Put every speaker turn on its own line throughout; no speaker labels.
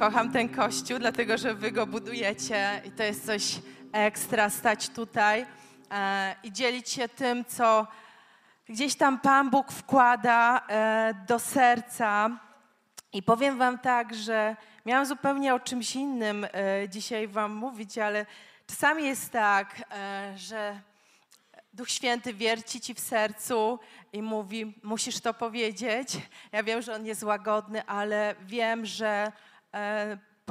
Kocham ten kościół, dlatego że Wy go budujecie i to jest coś ekstra stać tutaj e, i dzielić się tym, co gdzieś tam Pan Bóg wkłada e, do serca. I powiem Wam tak, że miałam zupełnie o czymś innym e, dzisiaj Wam mówić, ale czasami jest tak, e, że Duch Święty wierci ci w sercu i mówi: Musisz to powiedzieć. Ja wiem, że on jest łagodny, ale wiem, że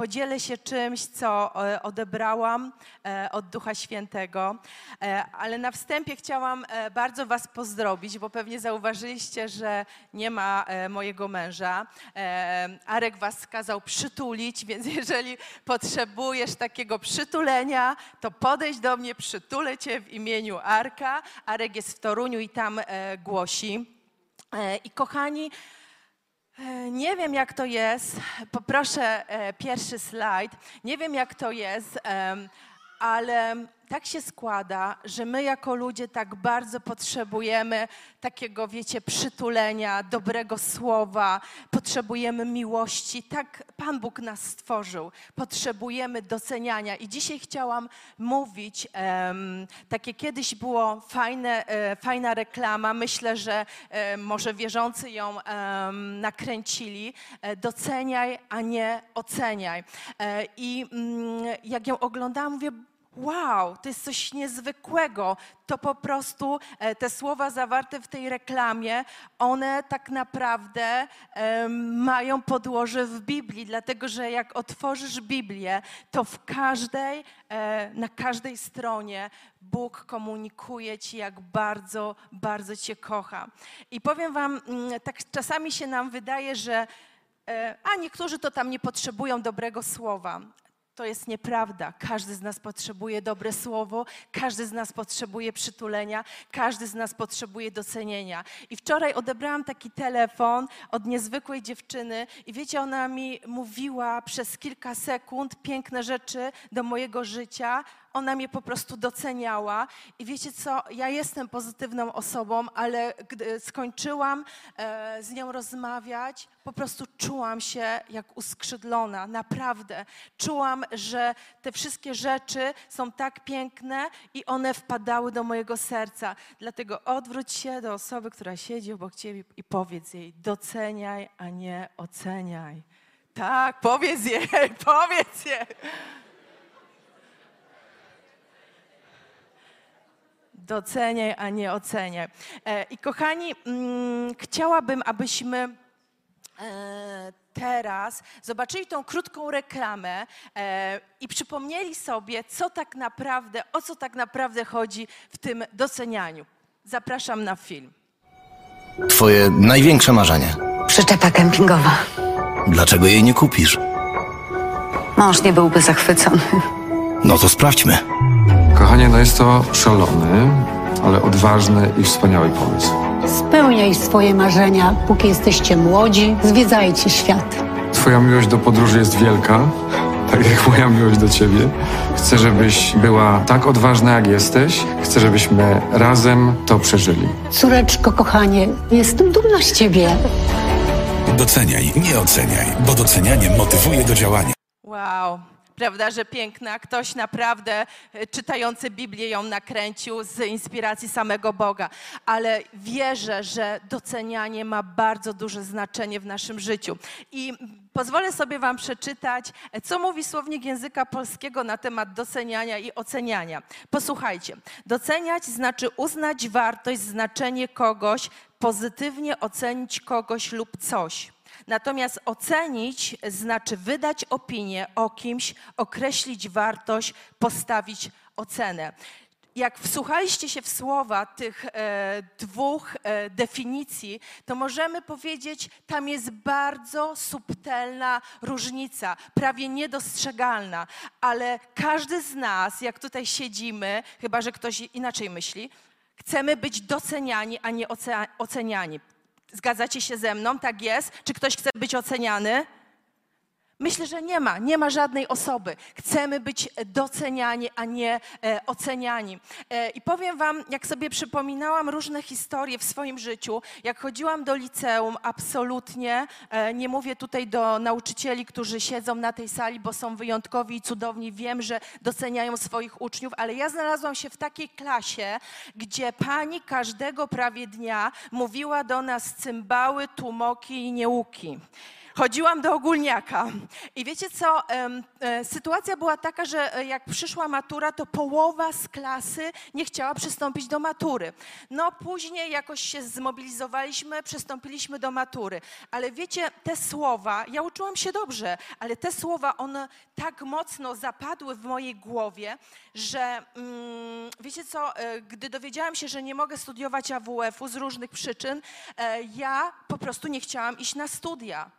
podzielę się czymś, co e, odebrałam e, od Ducha Świętego. E, ale na wstępie chciałam e, bardzo Was pozdrowić, bo pewnie zauważyliście, że nie ma e, mojego męża. E, Arek Was kazał przytulić, więc jeżeli potrzebujesz takiego przytulenia, to podejdź do mnie, przytulę Cię w imieniu Arka. Arek jest w Toruniu i tam e, głosi. E, I kochani, E, Nie wiem, jak to jest. Poproszę e, pierwszy slajd. Nie wiem, jak to jest, ale tak się składa, że my jako ludzie tak bardzo potrzebujemy takiego, wiecie, przytulenia, dobrego słowa, potrzebujemy miłości. Tak Pan Bóg nas stworzył. Potrzebujemy doceniania. I dzisiaj chciałam mówić, em, takie kiedyś było fajne, e, fajna reklama, myślę, że e, może wierzący ją em, nakręcili. E, doceniaj, a nie oceniaj. E, I mm, jak ją oglądałam, mówię, Wow, to jest coś niezwykłego. To po prostu e, te słowa zawarte w tej reklamie, one tak naprawdę mają podłoże w Biblii, dlatego że jak otworzysz Biblię, to w każdej, e, na każdej stronie Bóg komunikuje ci, jak bardzo, bardzo cię kocha. I powiem wam, mm, tak czasami się nam wydaje, że e, a niektórzy to tam nie potrzebują dobrego słowa. To jest nieprawda. Każdy z nas potrzebuje dobre słowo, każdy z nas potrzebuje przytulenia, każdy z nas potrzebuje docenienia. I wczoraj odebrałam taki telefon od niezwykłej dziewczyny i wiecie, ona mi mówiła przez kilka sekund piękne rzeczy do mojego życia. Ona mnie po prostu doceniała i wiecie co, ja jestem pozytywną osobą, ale gdy skończyłam e, z nią rozmawiać, po prostu czułam się jak uskrzydlona, naprawdę. Czułam, że te wszystkie rzeczy są tak piękne i one wpadały do mojego serca. Dlatego odwróć się do osoby, która siedzi obok ciebie i powiedz jej, doceniaj, a nie oceniaj. Tak, powiedz jej, powiedz jej. Doceniaj, a nie oceniaj. E, I kochani, mm, chciałabym, abyśmy e, teraz zobaczyli tą krótką reklamę e, i przypomnieli sobie, co tak naprawdę, o co tak naprawdę chodzi w tym docenianiu. Zapraszam na film.
Twoje największe marzenie.
Przyczepa kempingowa.
Dlaczego jej nie kupisz?
Mąż nie byłby zachwycony.
No to sprawdźmy.
Kochanie, no jest to szalony, ale odważny i wspaniały pomysł.
Spełniaj swoje marzenia, póki jesteście młodzi, zwiedzajcie świat.
Twoja miłość do podróży jest wielka, tak jak moja miłość do ciebie. Chcę, żebyś była tak odważna, jak jesteś. Chcę, żebyśmy razem to przeżyli.
Córeczko, kochanie, jestem dumna z ciebie.
Doceniaj, nie oceniaj, bo docenianie motywuje do działania.
Wow, prawda, że piękna. Ktoś naprawdę e, czytający Biblię ją nakręcił z inspiracji samego Boga. Ale wierzę, że docenianie ma bardzo duże znaczenie w naszym życiu. I pozwolę sobie Wam przeczytać, e, co mówi słownik języka polskiego na temat doceniania i oceniania. Posłuchajcie. Doceniać znaczy uznać wartość, znaczenie kogoś, pozytywnie ocenić kogoś lub coś. Natomiast ocenić znaczy wydać opinię o kimś, określić wartość, postawić ocenę. jak wsłuchaliście się w słowa tych e, dwóch e, definicji, to możemy powiedzieć, tam jest bardzo subtelna różnica, prawie niedostrzegalna, ale każdy z nas, jak tutaj siedzimy, chyba że ktoś inaczej myśli, chcemy być doceniani, a nie oceniani. Zgadzacie się ze mną? Tak jest? Czy ktoś chce być oceniany? Myślę, że nie ma, nie ma żadnej osoby. Chcemy być doceniani, a nie e, oceniani. E, I powiem Wam, jak sobie przypominałam różne historie w swoim życiu, jak chodziłam do liceum, absolutnie e, nie mówię tutaj do nauczycieli, którzy siedzą na tej sali, bo są wyjątkowi i cudowni. Wiem, że doceniają swoich uczniów, ale ja znalazłam się w takiej klasie, gdzie pani każdego prawie dnia mówiła do nas cymbały, tłumoki i nieuki. Chodziłam do ogólniaka. I wiecie co? e, Sytuacja była taka, że e, jak przyszła matura, to połowa z klasy nie chciała przystąpić do matury. No później jakoś się zmobilizowaliśmy, przystąpiliśmy do matury. Ale wiecie, te słowa, ja uczyłam się dobrze, ale te słowa, one tak mocno zapadły w mojej głowie, że mm, wiecie co, e, gdy dowiedziałam się, że nie mogę studiować AWF-u z różnych przyczyn, ja po prostu nie chciałam iść na studia.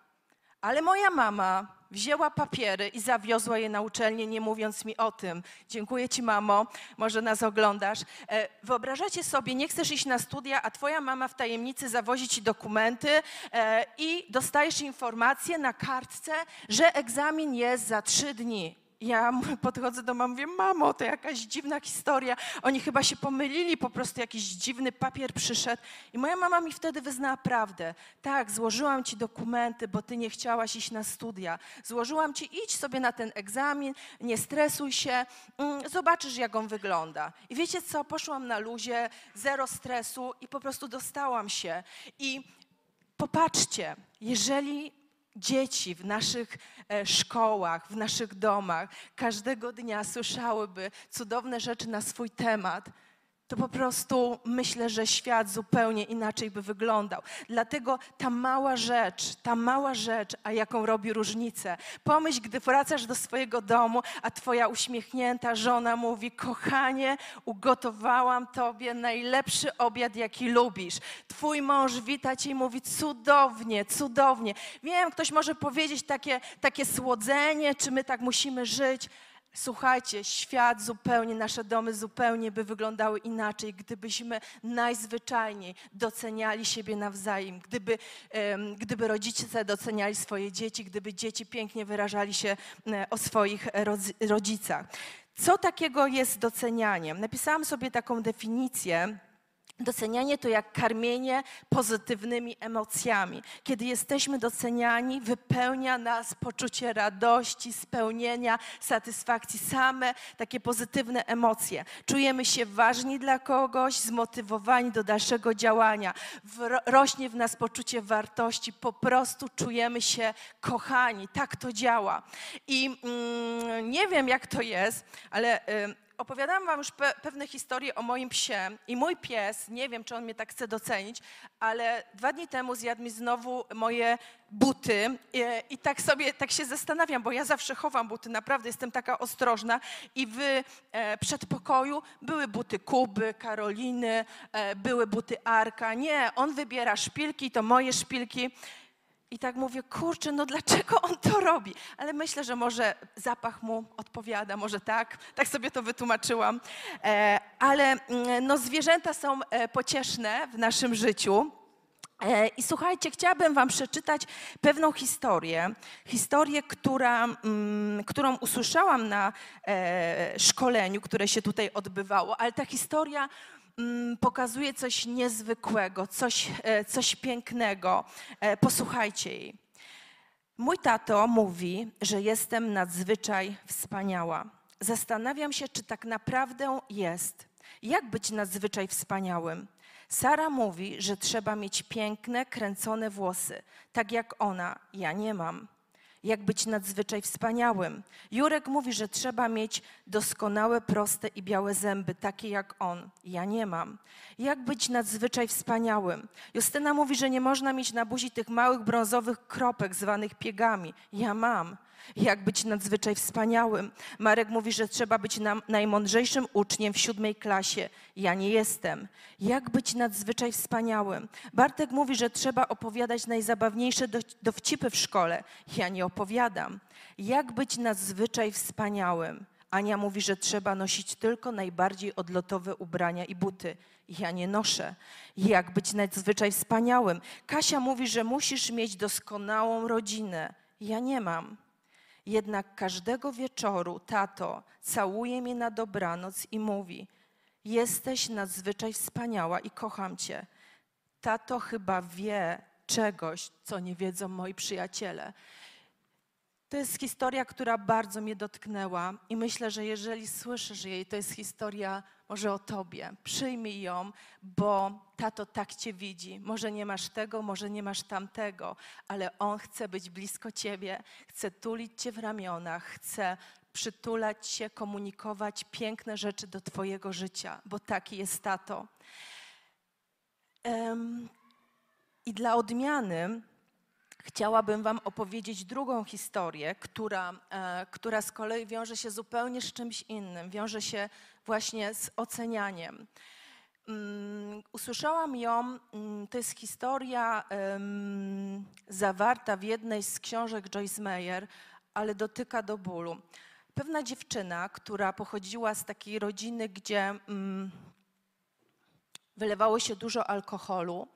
Ale moja mama wzięła papiery i zawiozła je na uczelnię, nie mówiąc mi o tym. Dziękuję ci, mamo, może nas oglądasz. E, Wyobrażacie sobie, nie chcesz iść na studia, a twoja mama w tajemnicy zawozi ci dokumenty e, i dostajesz informację na kartce, że egzamin jest za trzy dni. Ja podchodzę do mamy, mówię, mamo, to jakaś dziwna historia. Oni chyba się pomylili, po prostu jakiś dziwny papier przyszedł. I moja mama mi wtedy wyznała prawdę. Tak, złożyłam ci dokumenty, bo ty nie chciałaś iść na studia. Złożyłam ci, idź sobie na ten egzamin, nie stresuj się, mm, zobaczysz, jak on wygląda. I wiecie co, poszłam na luzie, zero stresu i po prostu dostałam się. I popatrzcie, jeżeli dzieci w naszych e, szkołach, w naszych domach każdego dnia słyszałyby cudowne rzeczy na swój temat, to po prostu myślę, że świat zupełnie inaczej by wyglądał. Dlatego ta mała rzecz, ta mała rzecz, a jaką robi różnicę. Pomyśl, gdy wracasz do swojego domu, a twoja uśmiechnięta żona mówi: Kochanie, ugotowałam tobie najlepszy obiad, jaki lubisz. Twój mąż wita cię i mówi: Cudownie, cudownie. Wiem, ktoś może powiedzieć takie, takie słodzenie, czy my tak musimy żyć. Słuchajcie, świat zupełnie, nasze domy zupełnie by wyglądały inaczej, gdybyśmy najzwyczajniej doceniali siebie nawzajem, gdyby, gdyby rodzice doceniali swoje dzieci, gdyby dzieci pięknie wyrażali się e, o swoich rodz- rodzicach. Co takiego jest docenianiem? Napisałam sobie taką definicję. Docenianie to jak karmienie pozytywnymi emocjami. Kiedy jesteśmy doceniani, wypełnia nas poczucie radości, spełnienia, satysfakcji, same takie pozytywne emocje. Czujemy się ważni dla kogoś, zmotywowani do dalszego działania. Rośnie w nas poczucie wartości, po prostu czujemy się kochani. Tak to działa. I mm, nie wiem, jak to jest, ale. ym, Opowiadałam wam już pe pewne historie o moim psie i mój pies, nie wiem, czy on mnie tak chce docenić, ale dwa dni temu zjadł mi znowu moje buty i, i tak sobie, tak się zastanawiam, bo ja zawsze chowam buty, naprawdę jestem taka ostrożna i w e, przedpokoju były buty Kuby, Karoliny, e, były buty Arka. Nie, on wybiera szpilki, to moje szpilki. I tak mówię, kurczę, no dlaczego on to robi? Ale myślę, że może zapach mu odpowiada, może tak. Tak sobie to wytłumaczyłam. E, ale mm, no, zwierzęta są e, pocieszne w naszym życiu. E, I słuchajcie, chciałabym Wam przeczytać pewną historię. Historię, która, mm, którą usłyszałam na szkoleniu, które się tutaj odbywało, ale ta historia pokazuje coś niezwykłego, coś, e, coś pięknego. E, posłuchajcie jej. Mój tato mówi, że jestem nadzwyczaj wspaniała. Zastanawiam się, czy tak naprawdę jest. Jak być nadzwyczaj wspaniałym? Sara mówi, że trzeba mieć piękne, kręcone włosy, tak jak ona. Ja nie mam. Jak być nadzwyczaj wspaniałym. Jurek mówi, że trzeba mieć doskonałe, proste i białe zęby, takie jak on. Ja nie mam. Jak być nadzwyczaj wspaniałym? Justyna mówi, że nie można mieć na buzi tych małych brązowych kropek zwanych piegami. Ja mam. Jak być nadzwyczaj wspaniałym? Marek mówi, że trzeba być najmądrzejszym uczniem w siódmej klasie. Ja nie jestem. Jak być nadzwyczaj wspaniałym? Bartek mówi, że trzeba opowiadać najzabawniejsze do, dowcipy w szkole. Ja nie opowiadam. Jak być nadzwyczaj wspaniałym? Ania mówi, że trzeba nosić tylko najbardziej odlotowe ubrania i buty. Ja nie noszę. Jak być nadzwyczaj wspaniałym? Kasia mówi, że musisz mieć doskonałą rodzinę. Ja nie mam. Jednak każdego wieczoru tato całuje mnie na dobranoc i mówi: Jesteś nadzwyczaj wspaniała i kocham cię. Tato chyba wie czegoś, co nie wiedzą moi przyjaciele. To jest historia, która bardzo mnie dotknęła i myślę, że jeżeli słyszysz jej, to jest historia może o tobie. Przyjmij ją, bo tato tak cię widzi. Może nie masz tego, może nie masz tamtego, ale on chce być blisko ciebie, chce tulić cię w ramionach, chce przytulać się, komunikować piękne rzeczy do twojego życia, bo taki jest tato. Em, I dla odmiany chciałabym Wam opowiedzieć drugą historię, która, e, która z kolei wiąże się zupełnie z czymś innym, wiąże się właśnie z ocenianiem. Mm, usłyszałam ją, mm, to jest historia zawarta w jednej z książek Joyce Meyer, ale dotyka do bólu. Pewna dziewczyna, która pochodziła z takiej rodziny, gdzie mm, wylewało się dużo alkoholu,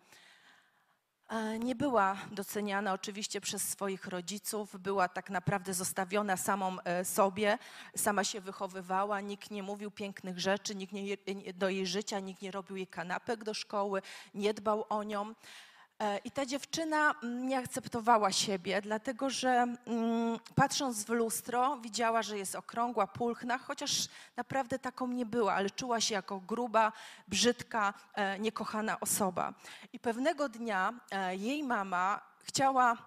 Nie była doceniana oczywiście przez swoich rodziców, była tak naprawdę zostawiona samą e, sobie, sama się wychowywała, nikt nie mówił pięknych rzeczy, nikt nie- do jej życia, nikt nie robił jej kanapek do szkoły, nie dbał o nią. E, I ta dziewczyna mm, nie akceptowała siebie, dlatego że mm, patrząc w lustro widziała, że jest okrągła, pulchna, chociaż naprawdę taką nie była, ale czuła się jako gruba, brzydka, e, niekochana osoba. I pewnego dnia e, jej mama chciała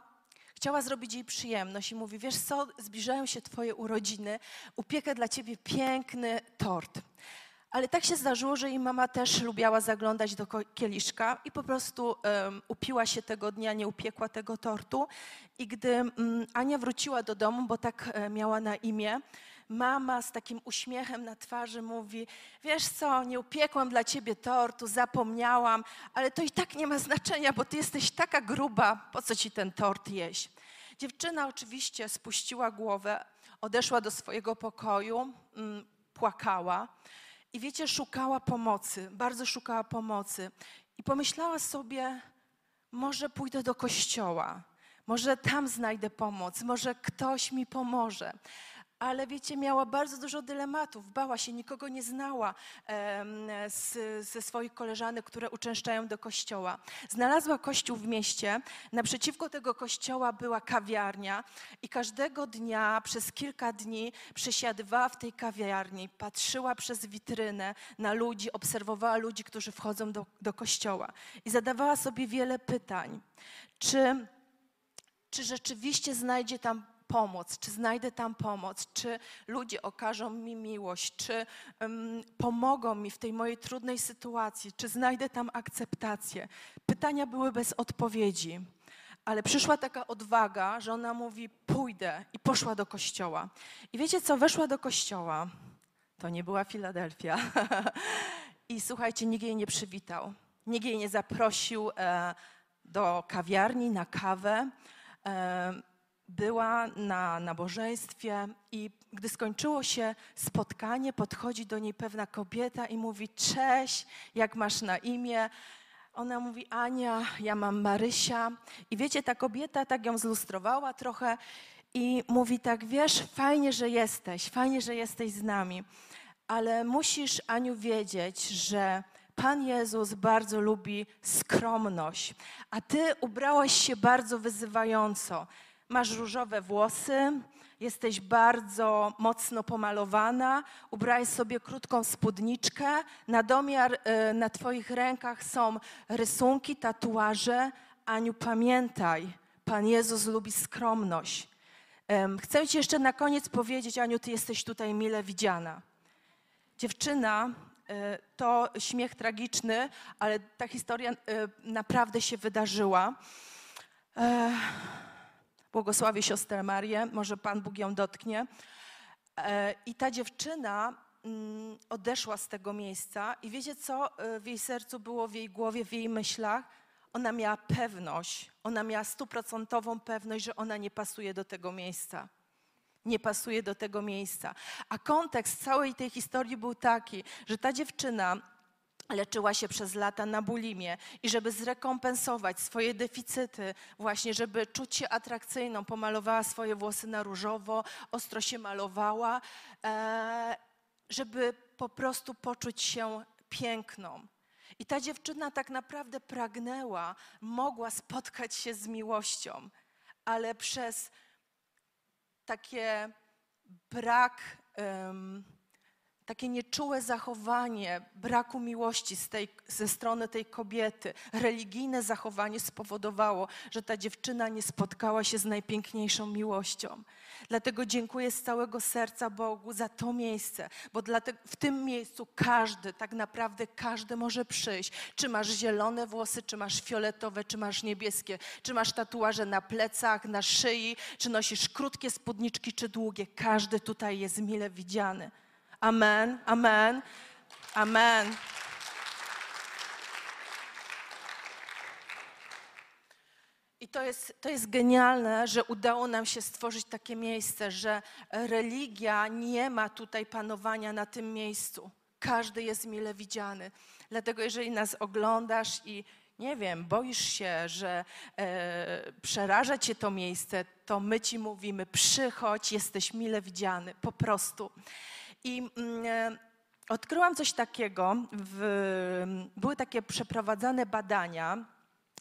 Chciała zrobić jej przyjemność i mówi: Wiesz co, zbliżają się Twoje urodziny, upiekę dla Ciebie piękny tort. Ale tak się zdarzyło, że jej mama też lubiała zaglądać do kieliszka i po prostu em, upiła się tego dnia, nie upiekła tego tortu. I gdy mm, Ania wróciła do domu, bo tak e, miała na imię, mama z takim uśmiechem na twarzy mówi: Wiesz co, nie upiekłam dla ciebie tortu, zapomniałam, ale to i tak nie ma znaczenia, bo ty jesteś taka gruba, po co ci ten tort jeść? Dziewczyna oczywiście spuściła głowę, odeszła do swojego pokoju, mm, płakała. I wiecie, szukała pomocy, bardzo szukała pomocy. I pomyślała sobie, może pójdę do kościoła, może tam znajdę pomoc, może ktoś mi pomoże. Ale wiecie, miała bardzo dużo dylematów, bała się, nikogo nie znała z, ze swoich koleżanek, które uczęszczają do kościoła. Znalazła kościół w mieście, naprzeciwko tego kościoła była kawiarnia i każdego dnia przez kilka dni przesiadywała w tej kawiarni, patrzyła przez witrynę na ludzi, obserwowała ludzi, którzy wchodzą do, do kościoła i zadawała sobie wiele pytań. Czy czy rzeczywiście znajdzie tam pomoc, czy znajdę tam pomoc, czy ludzie okażą mi miłość, czy em, pomogą mi w tej mojej trudnej sytuacji, czy znajdę tam akceptację. Pytania były bez odpowiedzi. Ale przyszła taka odwaga, że ona mówi: Pójdę, i poszła do kościoła. I wiecie co? Weszła do kościoła. To nie była Filadelfia. I słuchajcie, nikt jej nie przywitał. Nikt jej nie zaprosił e, do kawiarni na kawę. Była na nabożeństwie i gdy skończyło się spotkanie, podchodzi do niej pewna kobieta i mówi: Cześć, jak masz na imię? Ona mówi: Ania, ja mam Marysia. I wiecie, ta kobieta tak ją zlustrowała trochę i mówi tak: Wiesz, fajnie, że jesteś, fajnie, że jesteś z nami, ale musisz, Aniu, wiedzieć, że Pan Jezus bardzo lubi skromność, a ty ubrałaś się bardzo wyzywająco. Masz różowe włosy, jesteś bardzo mocno pomalowana, ubrałaś sobie krótką spódniczkę, na domiar y, na twoich rękach są rysunki, tatuaże. Aniu, pamiętaj, Pan Jezus lubi skromność. Chcę Ci jeszcze na koniec powiedzieć, Aniu, Ty jesteś tutaj mile widziana. Dziewczyna e, to śmiech tragiczny, ale ta historia e, naprawdę się wydarzyła. Błogosławię siostrę Marię, może Pan Bóg ją dotknie. E, I ta dziewczyna mm, odeszła z tego miejsca i wiecie co e, w jej sercu było, w jej głowie, w jej myślach? Ona miała pewność, ona miała stuprocentową pewność, że ona nie pasuje do tego miejsca nie pasuje do tego miejsca. A kontekst całej tej historii był taki, że ta dziewczyna leczyła się przez lata na bulimię i żeby zrekompensować swoje deficyty, właśnie żeby czuć się atrakcyjną, pomalowała swoje włosy na różowo, ostro się malowała, e, żeby po prostu poczuć się piękną. I ta dziewczyna tak naprawdę pragnęła, mogła spotkać się z miłością, ale przez takie brak, takie nieczułe zachowanie braku miłości tej, ze strony tej kobiety, religijne zachowanie spowodowało, że ta dziewczyna nie spotkała się z najpiękniejszą miłością. Dlatego dziękuję z całego serca Bogu za to miejsce, bo dlatego, w tym miejscu każdy, tak naprawdę każdy może przyjść. Czy masz zielone włosy, czy masz fioletowe, czy masz niebieskie, czy masz tatuaże na plecach, na szyi, czy nosisz krótkie spódniczki, czy długie. Każdy tutaj jest mile widziany. Amen, amen, amen. I to jest, to jest genialne, że udało nam się stworzyć takie miejsce, że religia nie ma tutaj panowania na tym miejscu. Każdy jest mile widziany. Dlatego, jeżeli nas oglądasz i nie wiem, boisz się, że e, przeraża cię to miejsce, to my ci mówimy: przychodź, jesteś mile widziany, po prostu. I mm, e, odkryłam coś takiego, w, były takie przeprowadzane badania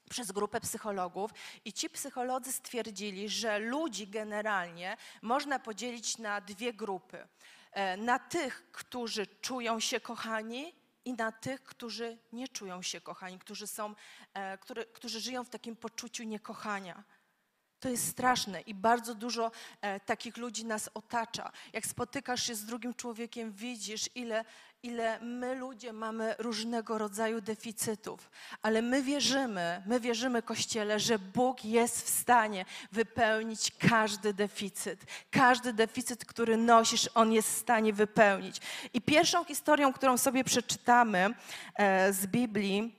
przez grupę psychologów i ci psycholodzy stwierdzili, że ludzi generalnie można podzielić na dwie grupy. E, Na tych, którzy czują się kochani i na tych, którzy nie czują się kochani, którzy, są, e, który, którzy żyją w takim poczuciu niekochania. To jest straszne i bardzo dużo e, takich ludzi nas otacza. Jak spotykasz się z drugim człowiekiem, widzisz, ile, ile my ludzie mamy różnego rodzaju deficytów. Ale my wierzymy, my wierzymy, Kościele, że Bóg jest w stanie wypełnić każdy deficyt. Każdy deficyt, który nosisz, On jest w stanie wypełnić. I pierwszą historią, którą sobie przeczytamy e, z Biblii,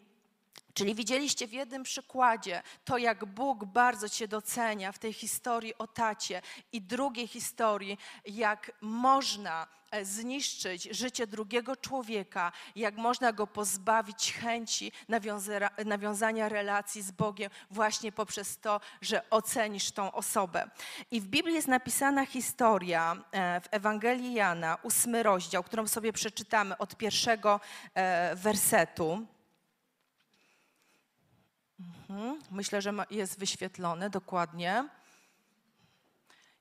Czyli widzieliście w jednym przykładzie to, jak Bóg bardzo Cię docenia w tej historii o tacie i drugiej historii, jak można e, zniszczyć życie drugiego człowieka, jak można go pozbawić chęci nawiąza- nawiązania relacji z Bogiem właśnie poprzez to, że ocenisz tą osobę. I w Biblii jest napisana historia e, w Ewangelii Jana, ósmy rozdział, którą sobie przeczytamy od pierwszego e, wersetu. Mhm. Myślę, że jest wyświetlone dokładnie.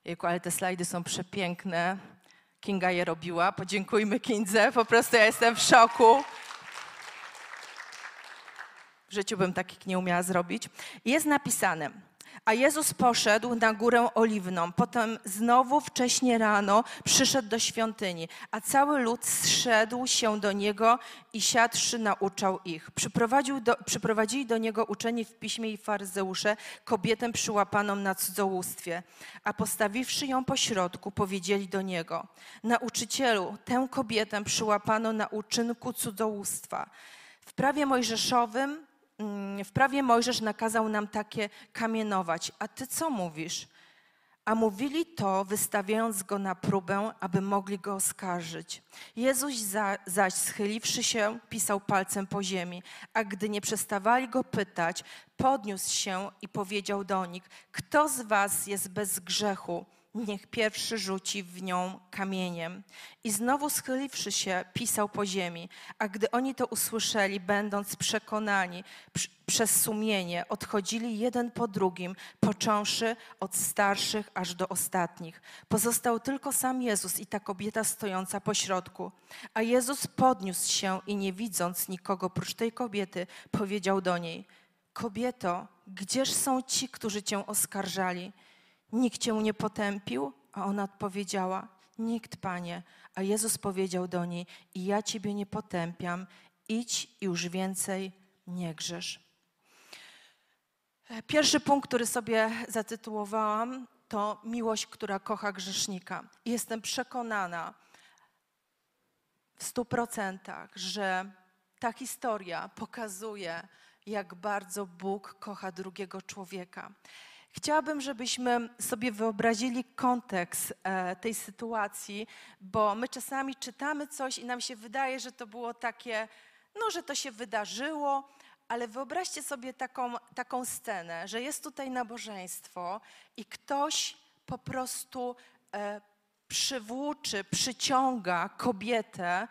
Jejku, ale te slajdy są przepiękne. Kinga je robiła. Podziękujmy Kindze. Po prostu ja jestem w szoku. W życiu bym takich nie umiała zrobić. Jest napisane. A Jezus poszedł na górę oliwną. Potem znowu wcześnie rano przyszedł do świątyni, a cały lud zszedł się do niego i siadłszy nauczał ich. Przyprowadził do, przyprowadzili do niego uczeni w piśmie i faryzeusze kobietę przyłapaną na cudzołóstwie. A postawiwszy ją po środku, powiedzieli do niego: Nauczycielu, tę kobietę przyłapano na uczynku cudzołóstwa. W prawie mojżeszowym w prawie Mojżesz nakazał nam takie kamienować. A ty co mówisz? A mówili to, wystawiając go na próbę, aby mogli go oskarżyć. Jezus za, zaś, schyliwszy się, pisał palcem po ziemi, a gdy nie przestawali go pytać, podniósł się i powiedział do nich: Kto z was jest bez grzechu? Niech pierwszy rzuci w nią kamieniem. I znowu schyliwszy się, pisał po ziemi. A gdy oni to usłyszeli, będąc przekonani przy- przez sumienie, odchodzili jeden po drugim, począwszy od starszych aż do ostatnich. Pozostał tylko sam Jezus i ta kobieta stojąca po środku. A Jezus podniósł się i nie widząc nikogo prócz tej kobiety, powiedział do niej: Kobieto, gdzież są ci, którzy cię oskarżali? Nikt cię nie potępił? A ona odpowiedziała: Nikt, panie. A Jezus powiedział do niej: I ja ciebie nie potępiam, idź i już więcej nie grzesz. Pierwszy punkt, który sobie zatytułowałam, to miłość, która kocha grzesznika. Jestem przekonana w stu procentach, że ta historia pokazuje, jak bardzo Bóg kocha drugiego człowieka. Chciałabym, żebyśmy sobie wyobrazili kontekst e, tej sytuacji, bo my czasami czytamy coś i nam się wydaje, że to było takie, no, że to się wydarzyło, ale wyobraźcie sobie taką, taką scenę, że jest tutaj nabożeństwo i ktoś po prostu e, przywłóczy, przyciąga kobietę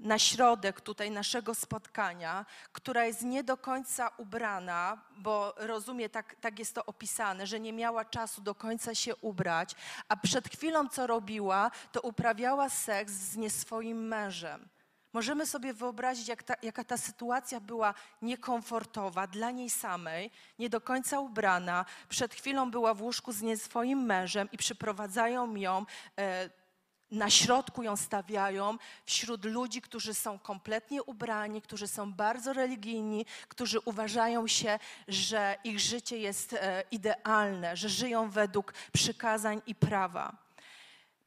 na środek tutaj naszego spotkania, która jest nie do końca ubrana, bo rozumie, tak, tak jest to opisane, że nie miała czasu do końca się ubrać, a przed chwilą co robiła, to uprawiała seks z nieswoim mężem. Możemy sobie wyobrazić, jak ta, jaka ta sytuacja była niekomfortowa dla niej samej, nie do końca ubrana. Przed chwilą była w łóżku z nieswoim mężem i przyprowadzają ją e, na środku ją stawiają wśród ludzi, którzy są kompletnie ubrani, którzy są bardzo religijni, którzy uważają się, że ich życie jest e, idealne, że żyją według przykazań i prawa.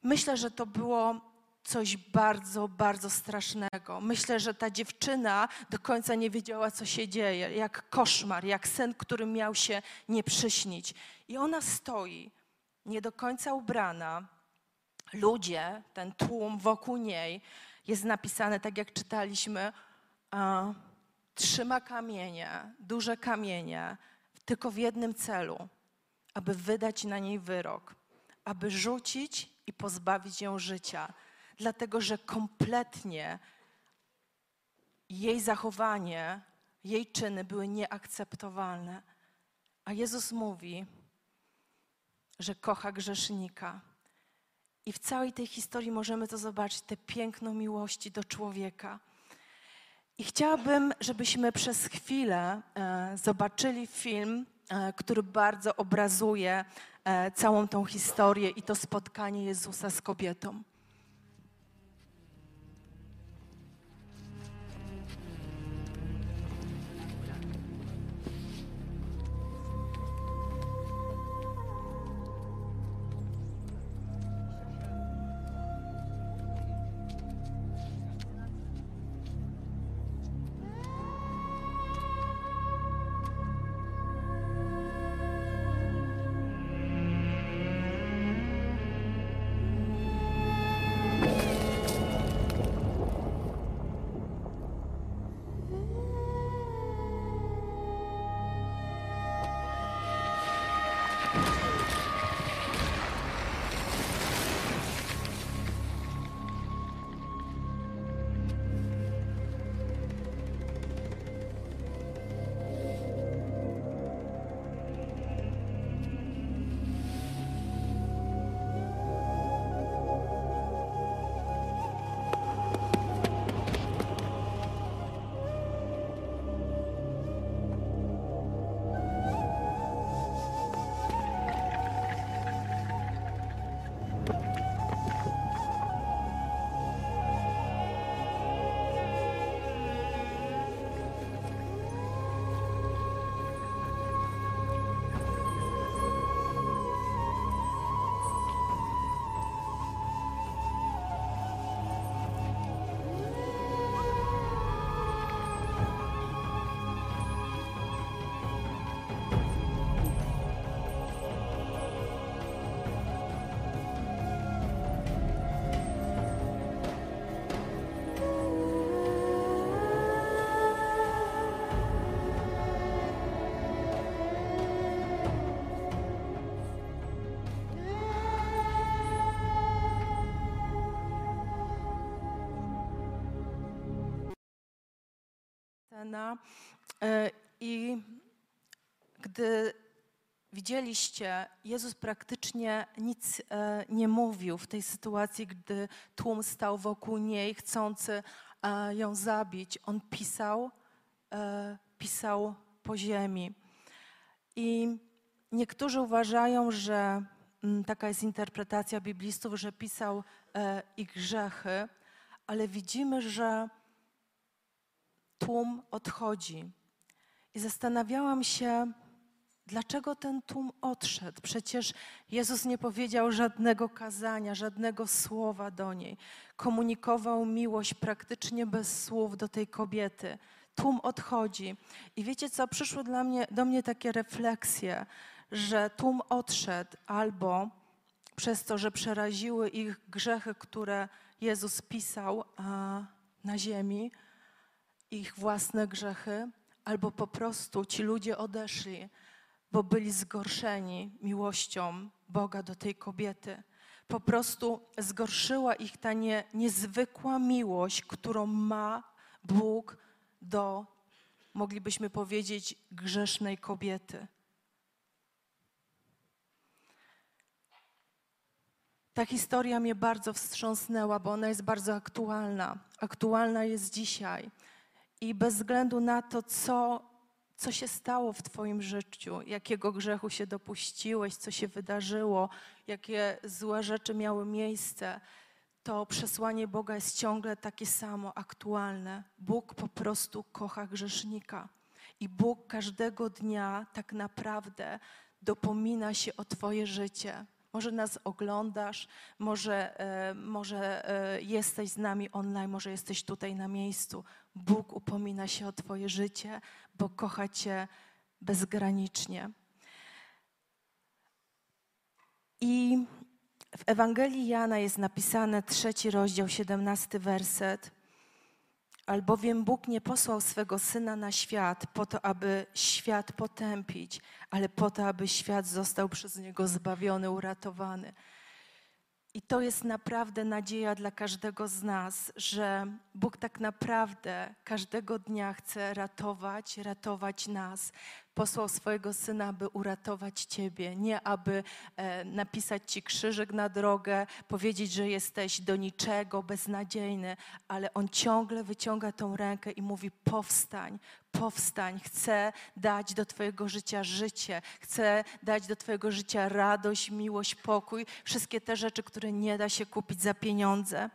Myślę, że to było coś bardzo, bardzo strasznego. Myślę, że ta dziewczyna do końca nie wiedziała, co się dzieje, jak koszmar, jak sen, który miał się nie przyśnić. I ona stoi, nie do końca ubrana, ludzie, ten tłum wokół niej, jest napisane, tak jak czytaliśmy, a, trzyma kamienie, duże kamienie, tylko w jednym celu, aby wydać na niej wyrok, aby rzucić i pozbawić ją życia, dlatego że kompletnie jej zachowanie, jej czyny były nieakceptowalne. A Jezus mówi, że kocha grzesznika. I w całej tej historii możemy to zobaczyć, tę piękną miłości do człowieka. I chciałabym, żebyśmy przez chwilę e, zobaczyli film, e, który bardzo obrazuje e, całą tą historię i to spotkanie Jezusa z kobietą. E, i gdy widzieliście, Jezus praktycznie nic e, nie mówił w tej sytuacji, gdy tłum stał wokół niej, chcący e, ją zabić. On pisał, pisał po ziemi. I niektórzy uważają, że mm, taka jest interpretacja biblistów, że pisał ich grzechy, ale widzimy, że tłum odchodzi. I zastanawiałam się, dlaczego ten tłum odszedł. Przecież Jezus nie powiedział żadnego kazania, żadnego słowa do niej. Komunikował miłość praktycznie bez słów do tej kobiety. Tłum odchodzi. I wiecie co, przyszły dla mnie, do mnie takie refleksje, że tłum odszedł albo przez to, że przeraziły ich grzechy, które Jezus pisał na ziemi, ich własne grzechy, albo po prostu ci ludzie odeszli, bo byli zgorszeni miłością Boga do tej kobiety. Po prostu zgorszyła ich ta nie, niezwykła miłość, którą ma Bóg do, moglibyśmy powiedzieć, grzesznej kobiety. Ta historia mnie bardzo wstrząsnęła, bo ona jest bardzo aktualna. Aktualna jest dzisiaj. I bez względu na to, co, co się stało w Twoim życiu, jakiego grzechu się dopuściłeś, co się wydarzyło, jakie złe rzeczy miały miejsce, to przesłanie Boga jest ciągle takie samo, aktualne. Bóg po prostu kocha grzesznika. I Bóg każdego dnia tak naprawdę dopomina się o Twoje życie. Może nas oglądasz, może, e, może e, jesteś z nami online, może jesteś tutaj na miejscu. Bóg upomina się o Twoje życie, bo kocha Cię bezgranicznie. I w Ewangelii Jana jest napisane trzeci rozdział, siedemnasty werset. Albowiem Bóg nie posłał swego Syna na świat po to, aby świat potępić, ale po to, aby świat został przez Niego zbawiony, uratowany. I to jest naprawdę nadzieja dla każdego z nas, że Bóg tak naprawdę każdego dnia chce ratować, ratować nas. Posłał swojego syna, aby uratować ciebie, nie aby e, napisać ci krzyżyk na drogę, powiedzieć, że jesteś do niczego, beznadziejny, ale on ciągle wyciąga tą rękę i mówi: Powstań, powstań, chcę dać do Twojego życia życie, chcę dać do Twojego życia radość, miłość, pokój, wszystkie te rzeczy, które nie da się kupić za pieniądze.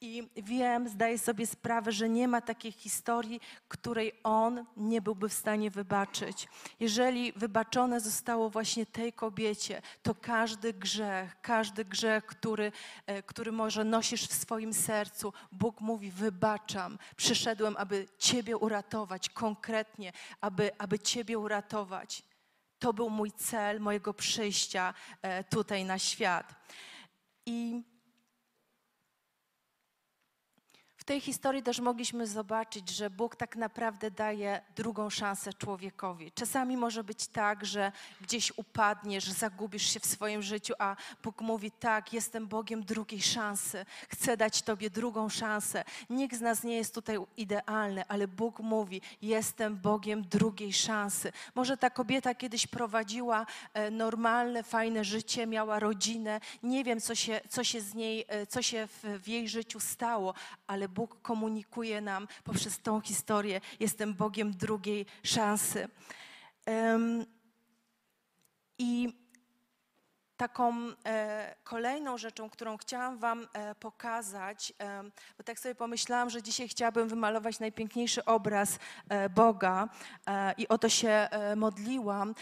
I wiem, zdaję sobie sprawę, że nie ma takiej historii, której on nie byłby w stanie wybaczyć. Jeżeli wybaczone zostało właśnie tej kobiecie, to każdy grzech, każdy grzech, który, e, który może nosisz w swoim sercu, Bóg mówi: Wybaczam. Przyszedłem, aby Ciebie uratować, konkretnie, aby, aby Ciebie uratować. To był mój cel mojego przyjścia e, tutaj na świat. I tej historii też mogliśmy zobaczyć, że Bóg tak naprawdę daje drugą szansę człowiekowi. Czasami może być tak, że gdzieś upadniesz, zagubisz się w swoim życiu, a Bóg mówi: Tak, jestem Bogiem drugiej szansy, chcę dać Tobie drugą szansę. Nikt z nas nie jest tutaj idealny, ale Bóg mówi: Jestem Bogiem drugiej szansy. Może ta kobieta kiedyś prowadziła e, normalne, fajne życie, miała rodzinę, nie wiem, co się, co się z niej, e, co się w, w jej życiu stało, ale Bóg komunikuje nam poprzez tą historię. Jestem Bogiem drugiej szansy. Um, I taką e, kolejną rzeczą, którą chciałam Wam e, pokazać, e, bo tak sobie pomyślałam, że dzisiaj chciałabym wymalować najpiękniejszy obraz Boga i o to się modliłam.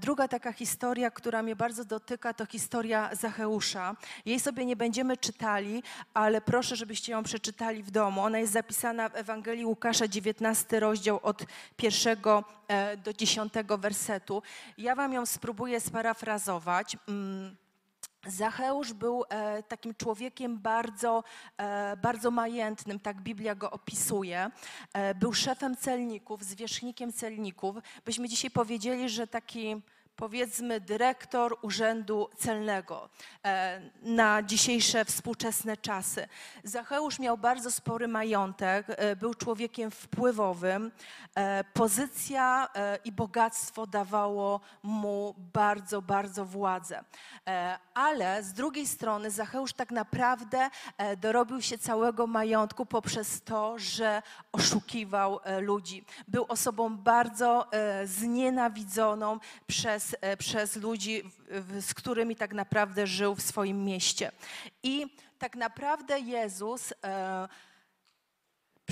druga taka historia, która mnie bardzo dotyka, to historia Zacheusza. Jej sobie nie będziemy czytali, ale proszę, żebyście ją przeczytali w domu. Ona jest zapisana w Ewangelii Łukasza, 19 rozdział od pierwszego do dziesiątego wersetu. Ja Wam ją spróbuję sparafrazować. Zacheusz był e, takim człowiekiem bardzo, e, bardzo majętnym, tak Biblia go opisuje. E, był szefem celników, zwierzchnikiem celników. Byśmy dzisiaj powiedzieli, że taki powiedzmy dyrektor Urzędu Celnego e, na dzisiejsze współczesne czasy. Zacheusz miał bardzo spory majątek, e, był człowiekiem wpływowym. E, pozycja i bogactwo dawało mu bardzo, bardzo władzę. Ale z drugiej strony Zacheusz tak naprawdę dorobił się całego majątku poprzez to, że oszukiwał ludzi. Był osobą bardzo znienawidzoną przez przez, e, przez ludzi, z którymi tak naprawdę żył w swoim mieście. I tak naprawdę Jezus e,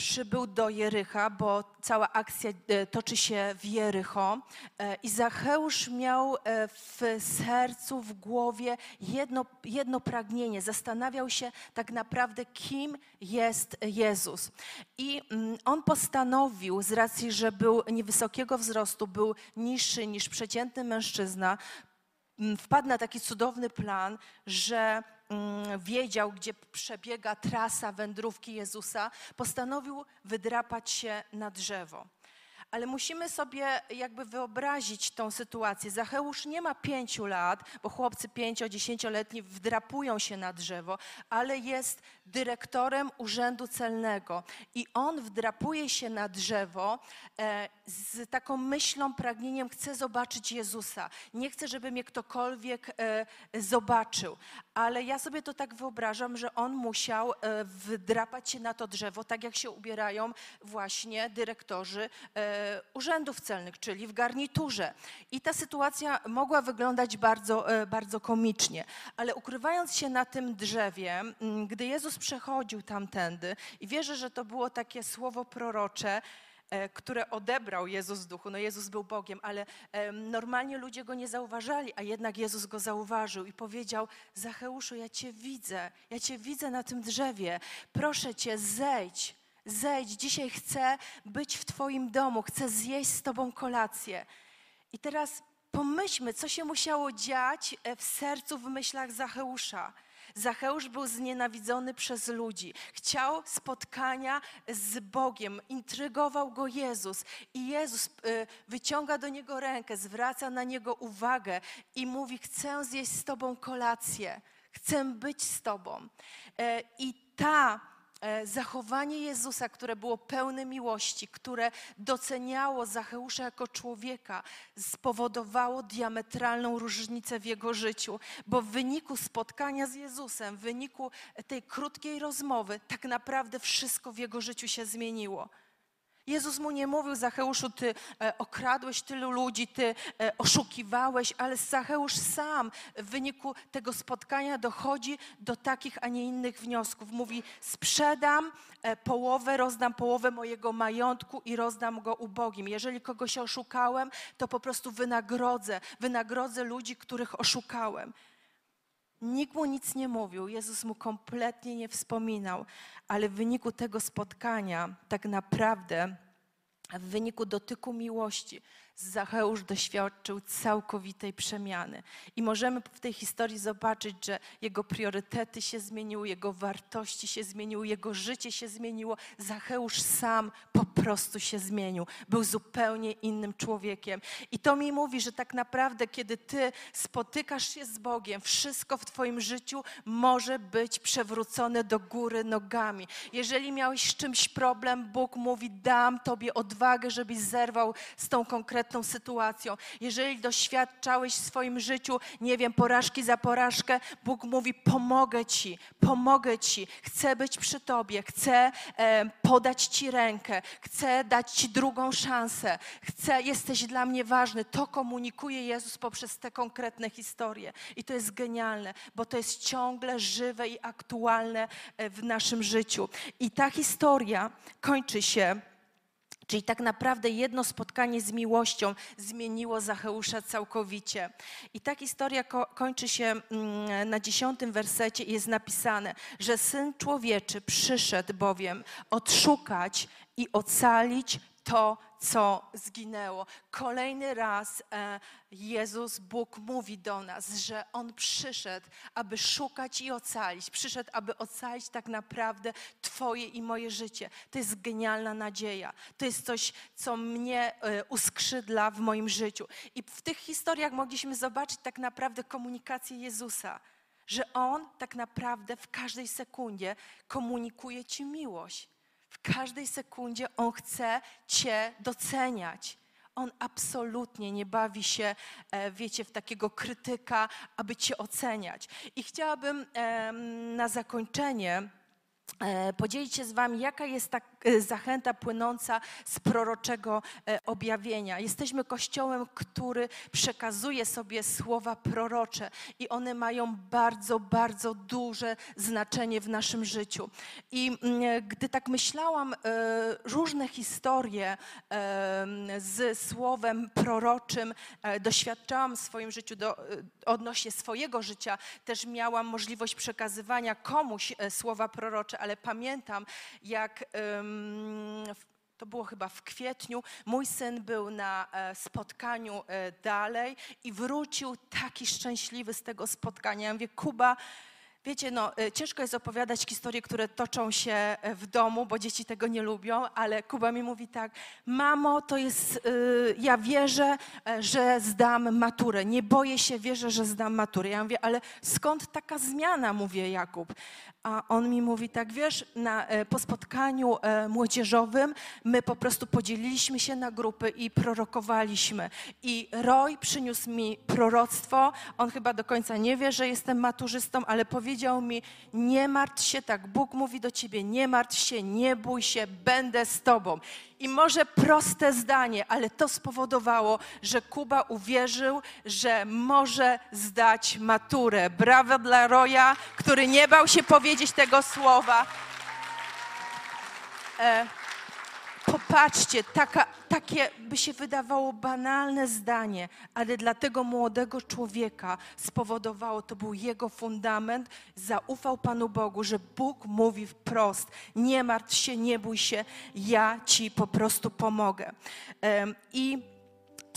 przybył do Jericha, bo cała akcja e, toczy się w Jericho e, i Zacheusz miał e, w sercu, w głowie jedno, jedno pragnienie. Zastanawiał się tak naprawdę, kim jest Jezus. I mm, on postanowił, z racji, że był niewysokiego wzrostu, był niższy niż przeciętny mężczyzna, mm, wpadł na taki cudowny plan, że wiedział, gdzie przebiega trasa wędrówki Jezusa, postanowił wydrapać się na drzewo. Ale musimy sobie jakby wyobrazić tą sytuację. Zacheusz nie ma pięciu lat, bo chłopcy pięcio, dziesięcioletni wdrapują się na drzewo, ale jest dyrektorem urzędu celnego i on wdrapuje się na drzewo e, z taką myślą, pragnieniem, chcę zobaczyć Jezusa. Nie chcę, żeby mnie ktokolwiek e, zobaczył. Ale ja sobie to tak wyobrażam, że on musiał e, wdrapać się na to drzewo, tak jak się ubierają właśnie dyrektorzy urzędów celnych, czyli w garniturze. I ta sytuacja mogła wyglądać bardzo, bardzo komicznie, ale ukrywając się na tym drzewie, gdy Jezus przechodził tamtędy i wierzę, że to było takie słowo prorocze, e, które odebrał Jezus z duchu. No Jezus był Bogiem, ale normalnie ludzie go nie zauważali, a jednak Jezus go zauważył i powiedział: Zacheuszu, ja cię widzę, ja cię widzę na tym drzewie. Proszę cię, zejdź, zejdź. Dzisiaj chcę być w twoim domu, chcę zjeść z tobą kolację. I teraz pomyślmy, co się musiało dziać e, w sercu, w myślach Zacheusza. Zacheusz był znienawidzony przez ludzi. Chciał spotkania z Bogiem, intrygował go Jezus. I Jezus y, wyciąga do niego rękę, zwraca na niego uwagę i mówi: Chcę zjeść z tobą kolację, chcę być z tobą. E, I ta zachowanie Jezusa, które było pełne miłości, które doceniało Zacheusza jako człowieka, spowodowało diametralną różnicę w jego życiu, bo w wyniku spotkania z Jezusem, w wyniku tej krótkiej rozmowy, tak naprawdę wszystko w jego życiu się zmieniło. Jezus mu nie mówił, Zacheuszu, ty e, okradłeś tylu ludzi, ty e, oszukiwałeś, ale Zacheusz sam w wyniku tego spotkania dochodzi do takich, a nie innych wniosków. Mówi, sprzedam e, połowę, rozdam połowę mojego majątku i rozdam go ubogim. Jeżeli kogoś oszukałem, to po prostu wynagrodzę, wynagrodzę ludzi, których oszukałem. Nikt mu nic nie mówił, Jezus mu kompletnie nie wspominał, ale w wyniku tego spotkania, tak naprawdę, w wyniku dotyku miłości, Zacheusz doświadczył całkowitej przemiany. I możemy w tej historii zobaczyć, że jego priorytety się zmieniły, jego wartości się zmieniły, jego życie się zmieniło. Zacheusz sam po prostu się zmienił. Był zupełnie innym człowiekiem. I to mi mówi, że tak naprawdę, kiedy ty spotykasz się z Bogiem, wszystko w twoim życiu może być przewrócone do góry nogami. Jeżeli miałeś z czymś problem, Bóg mówi: Dam tobie odwagę, żebyś zerwał z tą konkretną sytuacją. Jeżeli doświadczałeś w swoim życiu, nie wiem, porażki za porażkę, Bóg mówi: Pomogę ci, pomogę ci, chcę być przy tobie, chcę e, podać ci rękę, chcę dać ci drugą szansę, chcę, jesteś dla mnie ważny. To komunikuje Jezus poprzez te konkretne historie. I to jest genialne, bo to jest ciągle żywe i aktualne e, w naszym życiu. I ta historia kończy się. Czyli tak naprawdę jedno spotkanie z miłością zmieniło Zacheusza całkowicie. I ta historia ko- kończy się mm, na dziesiątym wersecie i jest napisane, że Syn Człowieczy przyszedł bowiem odszukać i ocalić to, co zginęło. Kolejny raz e, Jezus, Bóg mówi do nas, że On przyszedł, aby szukać i ocalić. Przyszedł, aby ocalić tak naprawdę Twoje i moje życie. To jest genialna nadzieja. To jest coś, co mnie e, uskrzydla w moim życiu. I w tych historiach mogliśmy zobaczyć tak naprawdę komunikację Jezusa. Że On tak naprawdę w każdej sekundzie komunikuje Ci miłość. Każdej sekundzie On chce Cię doceniać. On absolutnie nie bawi się, e, wiecie, w takiego krytyka, aby Cię oceniać. I chciałabym na zakończenie e, podzielić się z Wami, jaka jest ta zachęta płynąca z proroczego e, objawienia. Jesteśmy kościołem, który przekazuje sobie słowa prorocze i one mają bardzo, bardzo duże znaczenie w naszym życiu. I mm, gdy tak myślałam, e, różne historie e, z słowem proroczym e, doświadczałam w swoim życiu do, e, odnośnie swojego życia. Też miałam możliwość przekazywania komuś e, słowa prorocze, ale pamiętam, jak to było chyba w kwietniu, mój syn był na e, spotkaniu e, dalej i wrócił taki szczęśliwy z tego spotkania. Ja mówię, Kuba, Wiecie, no, e, ciężko jest opowiadać historie, które toczą się e, w domu, bo dzieci tego nie lubią, ale Kuba mi mówi tak, mamo, to jest, y, ja wierzę, e, że zdam maturę, nie boję się, wierzę, że zdam maturę. Ja mówię, ale skąd taka zmiana, mówię Jakub. A on mi mówi tak, wiesz, na, e, po spotkaniu e, młodzieżowym my po prostu podzieliliśmy się na grupy i prorokowaliśmy. I Roy przyniósł mi proroctwo. On chyba do końca nie wie, że jestem maturzystą, ale powiedział mi: Nie martw się, tak Bóg mówi do ciebie, nie martw się, nie bój się, będę z tobą. I może proste zdanie, ale to spowodowało, że Kuba uwierzył, że może zdać maturę. Brawo dla Roya, który nie bał się powiedzieć tego słowa. E, Popatrzcie, taka, takie by się wydawało banalne zdanie, ale dla tego młodego człowieka spowodowało, to był jego fundament, zaufał Panu Bogu, że Bóg mówi wprost, nie martw się, nie bój się, ja Ci po prostu pomogę. I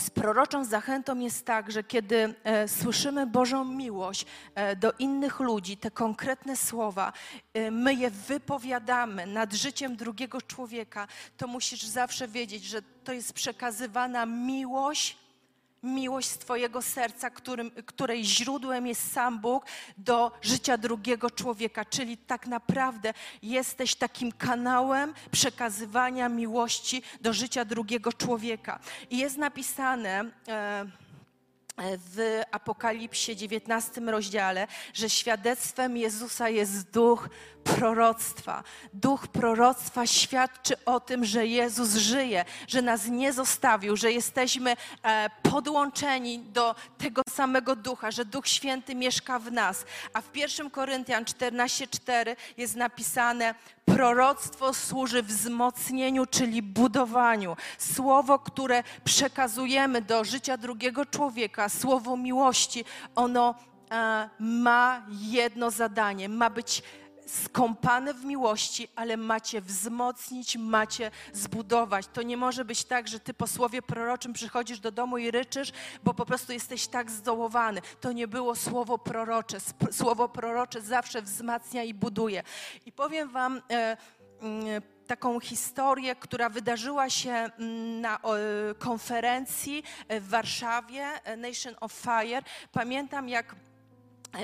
z proroczą zachętą jest tak, że kiedy e, słyszymy Bożą miłość e, do innych ludzi, te konkretne słowa, e, my je wypowiadamy nad życiem drugiego człowieka, to musisz zawsze wiedzieć, że to jest przekazywana miłość, miłość Twojego serca, którym, której źródłem jest sam Bóg, do życia drugiego człowieka. Czyli tak naprawdę jesteś takim kanałem przekazywania miłości do życia drugiego człowieka. I jest napisane. E, w Apokalipsie 19 rozdziale, że świadectwem Jezusa jest duch proroctwa. Duch proroctwa świadczy o tym, że Jezus żyje, że nas nie zostawił, że jesteśmy e, podłączeni do tego samego ducha, że Duch Święty mieszka w nas. A w 1 Koryntian 14:4 jest napisane: Proroctwo służy wzmocnieniu, czyli budowaniu. Słowo, które przekazujemy do życia drugiego człowieka, słowo miłości, ono e, ma jedno zadanie: ma być skąpane w miłości, ale macie wzmocnić, macie zbudować. To nie może być tak, że ty po słowie proroczym przychodzisz do domu i ryczysz, bo po prostu jesteś tak zdołowany. To nie było słowo prorocze. Słowo prorocze zawsze wzmacnia i buduje. I powiem wam, e, mm, taką historię, która wydarzyła się mm, na e, konferencji e, w Warszawie, e, Nation of Fire. Pamiętam, jak e,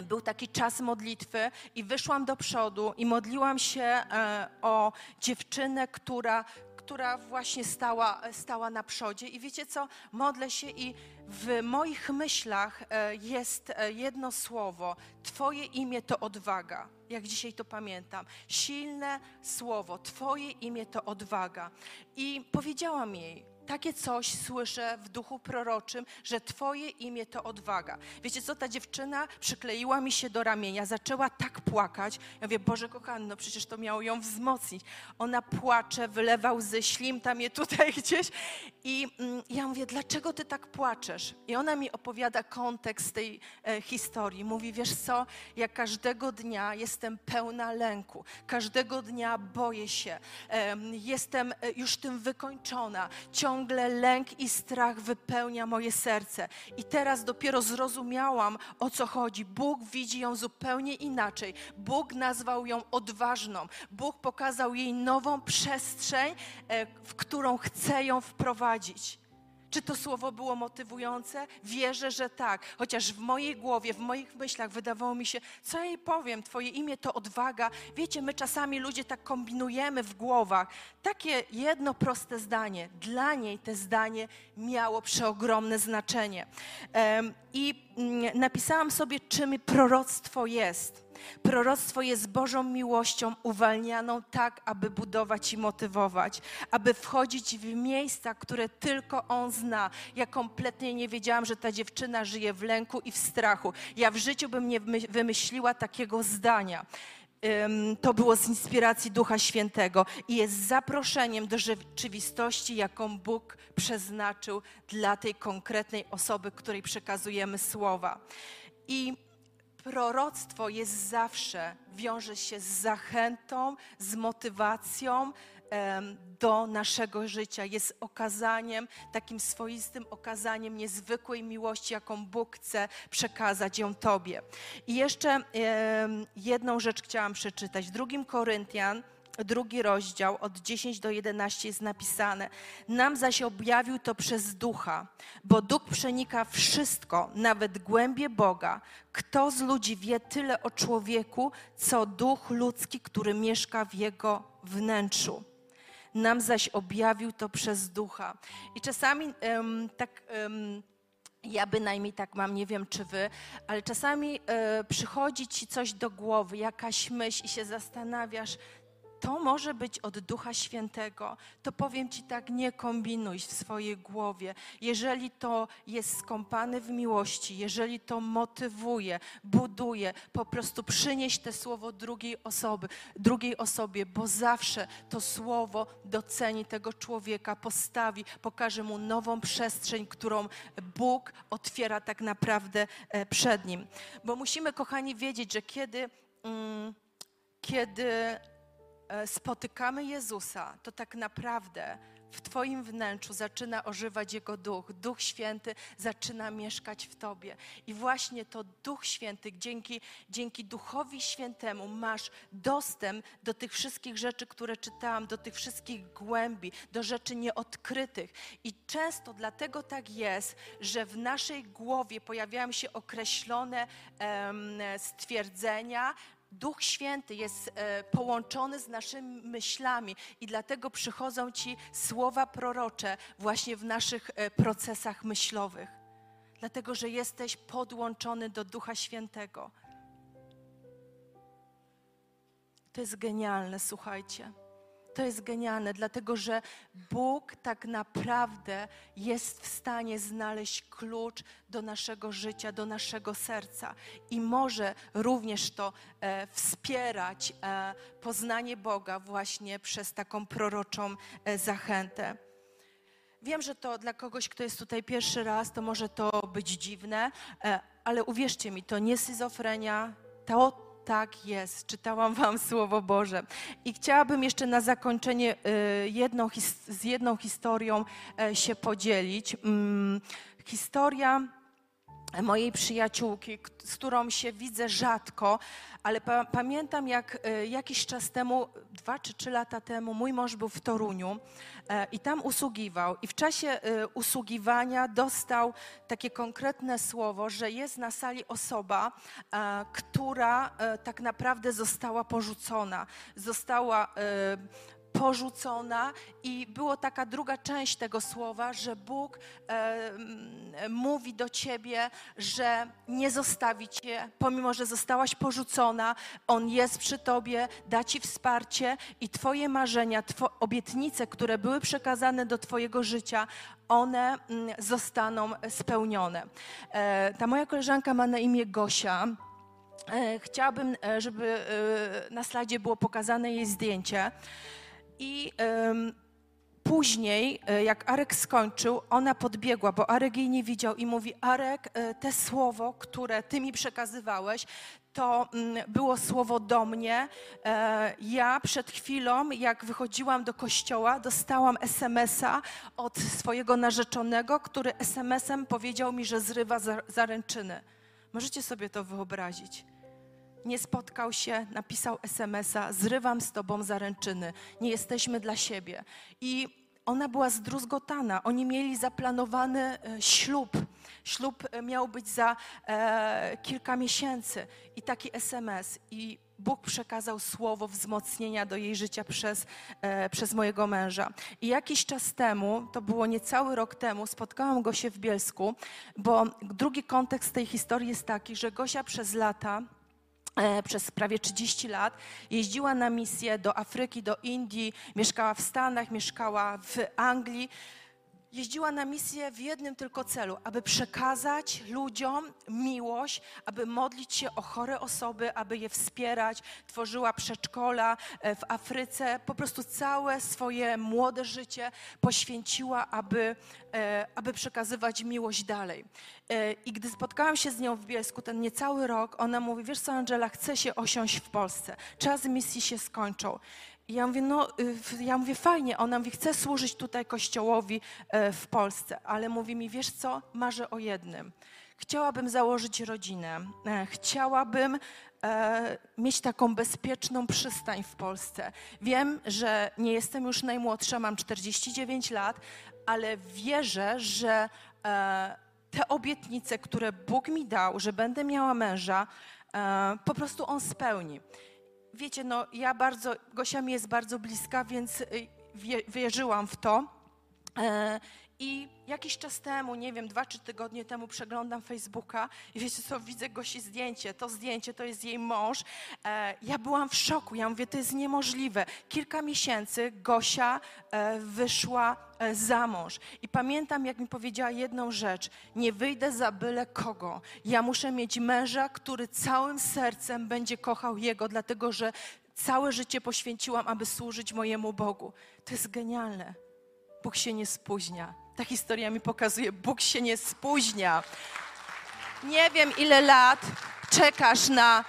był taki czas modlitwy i wyszłam do przodu i modliłam się e, o dziewczynę, która, która właśnie stała, stała na przodzie. I wiecie co? Modlę się i w moich myślach e, jest e, jedno słowo. Twoje imię to odwaga. Jak dzisiaj to pamiętam. Silne słowo. Twoje imię to odwaga. I powiedziałam jej, takie coś słyszę w duchu proroczym, że Twoje imię to odwaga. Wiecie co, ta dziewczyna przykleiła mi się do ramienia, zaczęła tak płakać. Ja mówię, Boże kochany, no przecież to miało ją wzmocnić. Ona płacze, wylewa łzy, ślimta je tutaj gdzieś. I mm, ja mówię, dlaczego Ty tak płaczesz? I ona mi opowiada kontekst tej e, historii. Mówi, wiesz co, ja każdego dnia jestem pełna lęku. Każdego dnia boję się. Em, jestem e, już tym wykończona. Ciągle lęk i strach wypełnia moje serce. I teraz dopiero zrozumiałam, o co chodzi. Bóg widzi ją zupełnie inaczej. Bóg nazwał ją odważną. Bóg pokazał jej nową przestrzeń, e, w którą chce ją wprowadzić. Czy to słowo było motywujące? Wierzę, że tak. Chociaż w mojej głowie, w moich myślach wydawało mi się, co jej powiem, Twoje imię to odwaga. Wiecie, my czasami ludzie tak kombinujemy w głowach. Takie jedno proste zdanie. Dla niej te zdanie miało przeogromne znaczenie. I mm, napisałam sobie, czym proroctwo jest. Proroctwo jest Bożą miłością uwalnianą tak, aby budować i motywować, aby wchodzić w miejsca, które tylko On zna. Ja kompletnie nie wiedziałam, że ta dziewczyna żyje w lęku i w strachu. Ja w życiu bym nie my- wymyśliła takiego zdania. To było z inspiracji Ducha Świętego i jest zaproszeniem do rzeczywistości, jaką Bóg przeznaczył dla tej konkretnej osoby, której przekazujemy słowa. I proroctwo jest zawsze, wiąże się z zachętą, z motywacją do naszego życia. Jest okazaniem, takim swoistym okazaniem niezwykłej miłości, jaką Bóg chce przekazać ją Tobie. I jeszcze jedną rzecz chciałam przeczytać. W drugim Koryntian, drugi rozdział, od 10 do 11 jest napisane: Nam zaś objawił to przez ducha, bo duch przenika wszystko, nawet głębie Boga. Kto z ludzi wie tyle o człowieku, co duch ludzki, który mieszka w jego wnętrzu? Nam zaś objawił to przez ducha. I czasami tak. em, ja bynajmniej tak mam, nie wiem czy wy, ale czasami e, przychodzi ci coś do głowy, jakaś myśl i się zastanawiasz, to może być od Ducha Świętego, to powiem Ci tak, nie kombinuj w swojej głowie. Jeżeli to jest skąpane w miłości, jeżeli to motywuje, buduje, po prostu przynieś te słowo drugiej osoby, drugiej osobie, bo zawsze to słowo doceni tego człowieka, postawi, pokaże mu nową przestrzeń, którą Bóg otwiera tak naprawdę e, przed nim. Bo musimy, kochani, wiedzieć, że kiedy, mm, kiedy spotykamy Jezusa, to tak naprawdę w Twoim wnętrzu zaczyna ożywać Jego duch. Duch Święty zaczyna mieszkać w Tobie. I właśnie to Duch Święty, dzięki, dzięki Duchowi Świętemu masz dostęp do tych wszystkich rzeczy, które czytałam, do tych wszystkich głębi, do rzeczy nieodkrytych. I często dlatego tak jest, że w naszej głowie pojawiają się określone em, stwierdzenia, Duch Święty jest e, połączony z naszymi myślami i dlatego przychodzą Ci słowa prorocze właśnie w naszych e, procesach myślowych. Dlatego, że jesteś podłączony do Ducha Świętego. To jest genialne, słuchajcie. To jest genialne, dlatego że Bóg tak naprawdę jest w stanie znaleźć klucz do naszego życia, do naszego serca i może również to e, wspierać e, poznanie Boga właśnie przez taką proroczą e, zachętę. Wiem, że to dla kogoś, kto jest tutaj pierwszy raz, to może to być dziwne, e, ale uwierzcie mi, to nie schizofrenia, to tak jest. Czytałam Wam Słowo Boże. I chciałabym jeszcze na zakończenie e, jedną, z jedną historią e, się podzielić. Mm, Historia mojej przyjaciółki, z którą się widzę rzadko, ale pa pamiętam jak e, jakiś czas temu, dwa czy trzy lata temu, mój mąż był w Toruniu e, i tam usługiwał. I w czasie e, usługiwania dostał takie konkretne słowo, że jest na sali osoba, która tak naprawdę została porzucona. Została porzucona i było taka druga część tego słowa, że Bóg e, mówi do ciebie, że nie zostawi cię, pomimo że zostałaś porzucona, On jest przy tobie, da ci wsparcie i twoje marzenia, two, obietnice, które były przekazane do twojego życia, one zostaną spełnione. E, ta moja koleżanka ma na imię Gosia. E, Chciałabym, e, żeby e, na slajdzie było pokazane jej zdjęcie. I później, e, jak Arek skończył, ona podbiegła, bo Arek jej nie widział i mówi: Arek, e, te słowo, które ty mi przekazywałeś, to mm, było słowo do mnie. E, Ja przed chwilą, jak wychodziłam do kościoła, dostałam SMS-a od swojego narzeczonego, który SMS-em powiedział mi, że zrywa za- zaręczyny. Możecie sobie to wyobrazić nie spotkał się, napisał SMS-a: Zrywam z tobą zaręczyny, nie jesteśmy dla siebie. I ona była zdruzgotana. Oni mieli zaplanowany e, ślub. Ślub e, miał być za e, kilka miesięcy. I taki SMS. I Bóg przekazał słowo wzmocnienia do jej życia przez, e, przez mojego męża. I jakiś czas temu, to było niecały rok temu, spotkałam Gosię w Bielsku, bo drugi kontekst tej historii jest taki, że Gosia przez lata przez prawie 30 lat. Jeździła na misję do Afryki, do Indii, mieszkała w Stanach, mieszkała w Anglii. Jeździła na misję w jednym tylko celu, aby przekazać ludziom miłość, aby modlić się o chore osoby, aby je wspierać. Tworzyła przedszkola e, w Afryce. Po prostu całe swoje młode życie poświęciła, aby, e, aby przekazywać miłość dalej. E, I gdy spotkałam się z nią w Bielsku ten niecały rok, ona mówi, wiesz co Angela, chcę się osiąść w Polsce. Czas misji się skończył. Ja mówię, no, y, ja mówię, fajnie. Ona mówi, chcę służyć tutaj kościołowi e, w Polsce, ale mówi mi, wiesz co, marzę o jednym. Chciałabym założyć rodzinę. E, Chciałabym e, mieć taką bezpieczną przystań w Polsce. Wiem, że nie jestem już najmłodsza, mam 49 lat, ale wierzę, że te obietnice, które Bóg mi dał, że będę miała męża, po prostu On spełni. Wiecie, no ja bardzo, Gosia mi jest bardzo bliska, więc y, wie, wierzyłam w to. I jakiś czas temu, nie wiem, dwa, trzy tygodnie temu przeglądam Facebooka i wiecie co, widzę Gosi zdjęcie. To zdjęcie to jest jej mąż. E, ja byłam w szoku, ja mówię, to jest niemożliwe. Kilka miesięcy Gosia e, wyszła e, za mąż. I pamiętam, jak mi powiedziała jedną rzecz. Nie wyjdę za byle kogo. Ja muszę mieć męża, który całym sercem będzie kochał jego, dlatego że całe życie poświęciłam, aby służyć mojemu Bogu. To jest genialne. Bóg się nie spóźnia. Ta historia mi pokazuje, Bóg się nie spóźnia. Nie wiem, ile lat czekasz na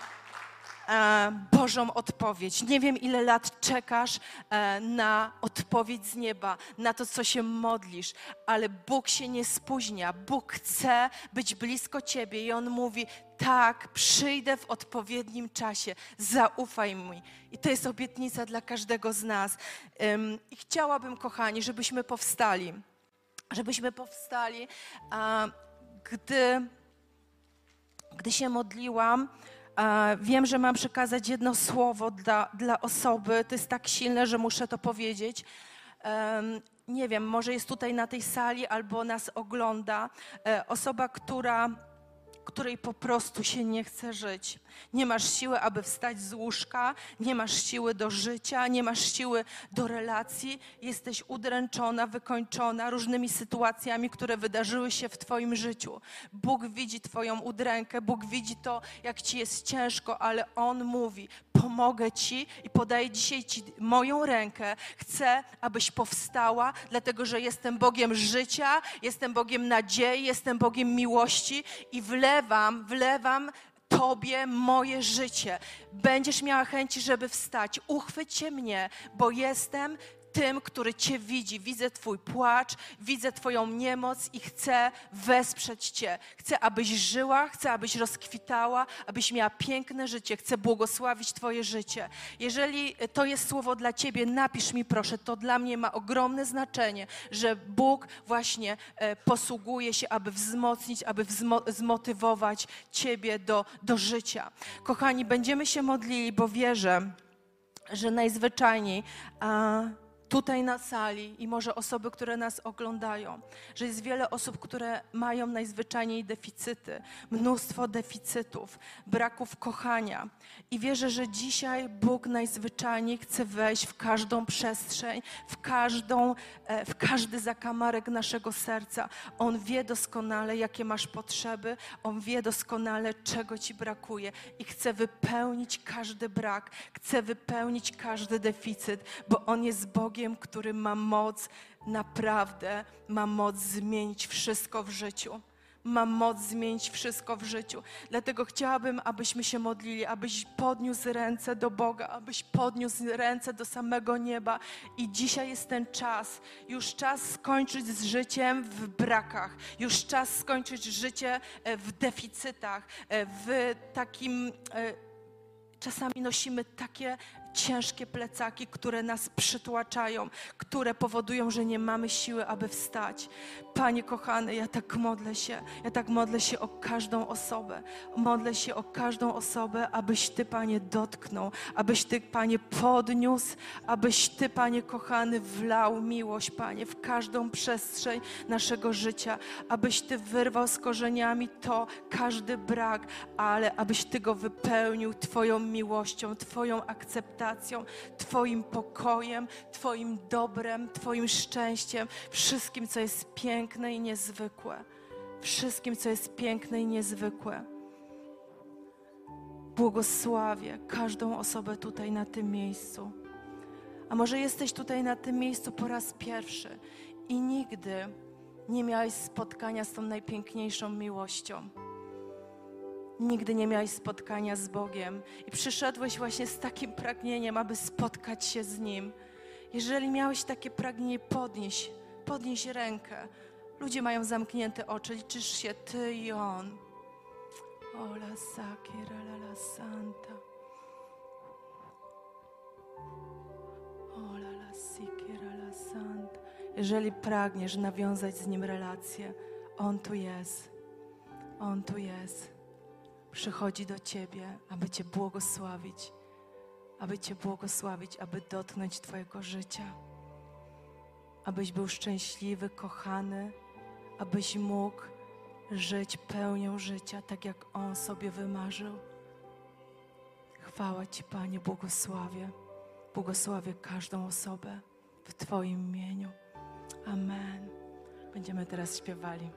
e, Bożą odpowiedź. Nie wiem, ile lat czekasz e, na odpowiedź z nieba, na to, co się modlisz, ale Bóg się nie spóźnia. Bóg chce być blisko ciebie i On mówi: Tak, przyjdę w odpowiednim czasie, zaufaj mi. I to jest obietnica dla każdego z nas. I chciałabym, kochani, żebyśmy powstali. Żebyśmy powstali, gdy gdy się modliłam, wiem, że mam przekazać jedno słowo dla, dla osoby. To jest tak silne, że muszę to powiedzieć. Nie wiem, może jest tutaj na tej sali albo nas ogląda e, osoba, która, której po prostu się nie chce żyć. Nie masz siły, aby wstać z łóżka, nie masz siły do życia, nie masz siły do relacji. Jesteś udręczona, wykończona różnymi sytuacjami, które wydarzyły się w Twoim życiu. Bóg widzi Twoją udrękę, Bóg widzi to, jak Ci jest ciężko, ale On mówi: Pomogę Ci i podaję dzisiaj Ci moją rękę. Chcę, abyś powstała, dlatego że jestem Bogiem życia, jestem Bogiem nadziei, jestem Bogiem miłości i wlewam, wlewam Tobie moje życie. Będziesz miała chęci, żeby wstać. Uchwyćcie mnie, bo jestem tym, który Cię widzi. Widzę Twój płacz, widzę Twoją niemoc i chcę wesprzeć Cię. Chcę, abyś żyła, chcę, abyś rozkwitała, abyś miała piękne życie. Chcę błogosławić Twoje życie. Jeżeli to jest słowo dla Ciebie, napisz mi proszę. To dla mnie ma ogromne znaczenie, że Bóg właśnie e, posługuje się, aby wzmocnić, aby wzmo- zmotywować Ciebie do, do życia. Kochani, będziemy się modlili, bo wierzę, że najzwyczajniej a, tutaj na sali i może osoby, które nas oglądają, że jest wiele osób, które mają najzwyczajniej deficyty, mnóstwo deficytów, braków kochania. I wierzę, że dzisiaj Bóg najzwyczajniej chce wejść w każdą przestrzeń, w, każdą, e, w każdy zakamarek naszego serca. On wie doskonale, jakie masz potrzeby, On wie doskonale, czego ci brakuje i chce wypełnić każdy brak, chce wypełnić każdy deficyt, bo On jest Bogiem, który ma moc, naprawdę ma moc zmienić wszystko w życiu. Ma moc zmienić wszystko w życiu. Dlatego chciałabym, abyśmy się modlili, abyś podniósł ręce do Boga, abyś podniósł ręce do samego nieba. I dzisiaj jest ten czas, już czas skończyć z życiem w brakach, już czas skończyć życie e, w deficytach, e, w takim. e, Czasami nosimy takie ciężkie plecaki, które nas przytłaczają, które powodują, że nie mamy siły, aby wstać. Panie kochany, ja tak modlę się, ja tak modlę się o każdą osobę. Modlę się o każdą osobę, abyś Ty, Panie, dotknął, abyś Ty, Panie, podniósł, abyś Ty, Panie kochany, wlał miłość, Panie, w każdą przestrzeń naszego życia, abyś Ty wyrwał z korzeniami to, każdy brak, ale abyś Ty go wypełnił Twoją miłością, Twoją akceptacją, Twoim pokojem, Twoim dobrem, Twoim szczęściem, wszystkim, co jest piękne i niezwykłe. Wszystkim, co jest piękne i niezwykłe. Błogosławię każdą osobę tutaj na tym miejscu. A może jesteś tutaj na tym miejscu po raz pierwszy i nigdy nie miałeś spotkania z tą najpiękniejszą miłością. Nigdy nie miałeś spotkania z Bogiem i przyszedłeś właśnie z takim pragnieniem, aby spotkać się z Nim. Jeżeli miałeś takie pragnienie, podnieś, podnieś rękę. Ludzie mają zamknięte oczy, liczysz się Ty i On. Ola sakira la la santa. Ola la sikira la santa. Jeżeli pragniesz nawiązać z Nim relację, On tu jest. On tu jest. Przychodzi do Ciebie, aby Cię błogosławić, aby Cię błogosławić, aby dotknąć Twojego życia, abyś był szczęśliwy, kochany, abyś mógł żyć pełnią życia, tak jak On sobie wymarzył. Chwała Ci, Panie, błogosławię. Błogosławię każdą osobę w Twoim imieniu. Amen. Będziemy teraz śpiewali.